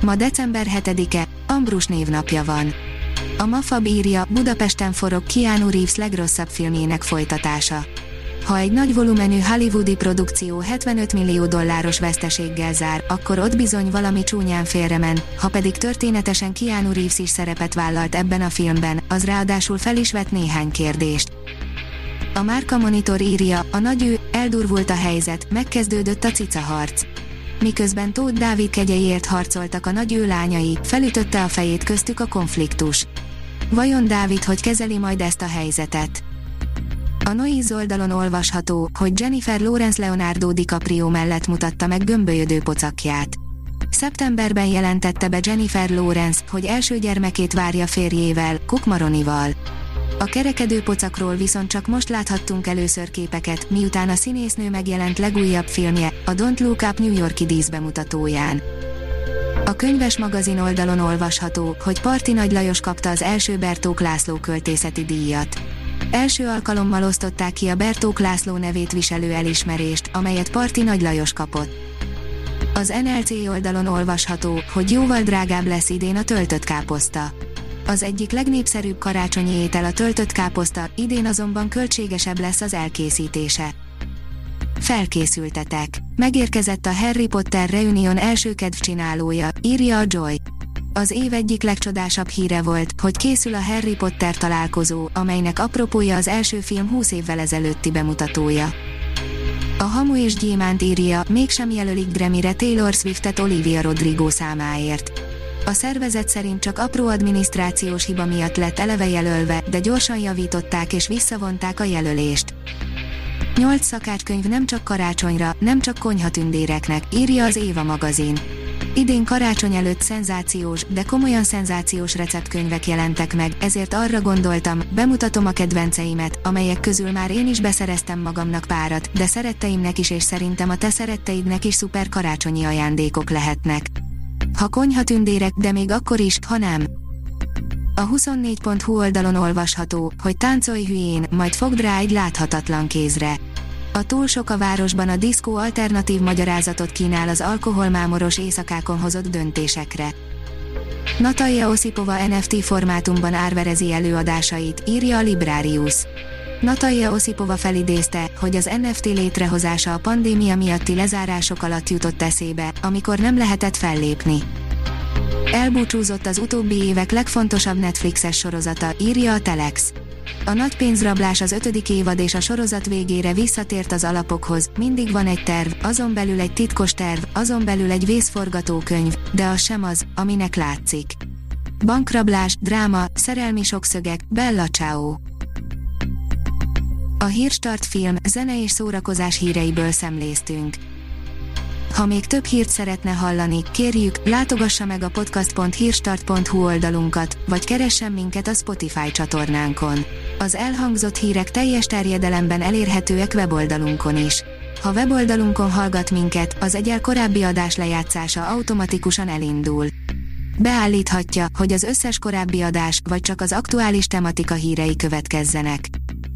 Ma december 7-e, Ambrus névnapja van. A Mafab írja, Budapesten forog Keanu Reeves legrosszabb filmjének folytatása. Ha egy nagy volumenű hollywoodi produkció 75 millió dolláros veszteséggel zár, akkor ott bizony valami csúnyán félremen, ha pedig történetesen Keanu Reeves is szerepet vállalt ebben a filmben, az ráadásul fel is vett néhány kérdést. A Márka Monitor írja, a nagy ő, eldurvult a helyzet, megkezdődött a cica harc miközben Tóth Dávid kegyeiért harcoltak a nagy ő lányai, felütötte a fejét köztük a konfliktus. Vajon Dávid hogy kezeli majd ezt a helyzetet? A Noiz oldalon olvasható, hogy Jennifer Lawrence Leonardo DiCaprio mellett mutatta meg gömbölyödő pocakját. Szeptemberben jelentette be Jennifer Lawrence, hogy első gyermekét várja férjével, Cook Maronival. A kerekedő pocakról viszont csak most láthattunk először képeket, miután a színésznő megjelent legújabb filmje, a Don't Look Up New Yorki díszbemutatóján. A könyves magazin oldalon olvasható, hogy Parti Nagy Lajos kapta az első Bertók László költészeti díjat. Első alkalommal osztották ki a Bertók László nevét viselő elismerést, amelyet Parti Nagy Lajos kapott. Az NLC oldalon olvasható, hogy jóval drágább lesz idén a töltött káposzta az egyik legnépszerűbb karácsonyi étel a töltött káposzta, idén azonban költségesebb lesz az elkészítése. Felkészültetek. Megérkezett a Harry Potter Reunion első kedvcsinálója, írja a Joy. Az év egyik legcsodásabb híre volt, hogy készül a Harry Potter találkozó, amelynek apropója az első film 20 évvel ezelőtti bemutatója. A Hamu és Gyémánt írja, mégsem jelölik Grammy-re Taylor Swiftet Olivia Rodrigo számáért. A szervezet szerint csak apró adminisztrációs hiba miatt lett eleve jelölve, de gyorsan javították és visszavonták a jelölést. Nyolc szakácskönyv nem csak karácsonyra, nem csak konyhatündéreknek, írja az Éva magazin. Idén karácsony előtt szenzációs, de komolyan szenzációs receptkönyvek jelentek meg, ezért arra gondoltam, bemutatom a kedvenceimet, amelyek közül már én is beszereztem magamnak párat, de szeretteimnek is és szerintem a te szeretteidnek is szuper karácsonyi ajándékok lehetnek. Ha konyhatündérek, de még akkor is, ha nem. A 24.hu oldalon olvasható, hogy táncolj hülyén, majd fogd rá egy láthatatlan kézre. A túl sok a városban a diszkó alternatív magyarázatot kínál az alkoholmámoros éjszakákon hozott döntésekre. Natalia Osipova NFT formátumban árverezi előadásait, írja a Librarius. Natalia Osipova felidézte, hogy az NFT létrehozása a pandémia miatti lezárások alatt jutott eszébe, amikor nem lehetett fellépni. Elbúcsúzott az utóbbi évek legfontosabb Netflixes sorozata, írja a Telex. A nagy pénzrablás az ötödik évad és a sorozat végére visszatért az alapokhoz, mindig van egy terv, azon belül egy titkos terv, azon belül egy vészforgatókönyv, de az sem az, aminek látszik. Bankrablás, dráma, szerelmi sokszögek, Bella Ciao. A Hírstart film, zene és szórakozás híreiből szemléztünk. Ha még több hírt szeretne hallani, kérjük, látogassa meg a podcast.hírstart.hu oldalunkat, vagy keressen minket a Spotify csatornánkon. Az elhangzott hírek teljes terjedelemben elérhetőek weboldalunkon is. Ha weboldalunkon hallgat minket, az egyel korábbi adás lejátszása automatikusan elindul. Beállíthatja, hogy az összes korábbi adás, vagy csak az aktuális tematika hírei következzenek.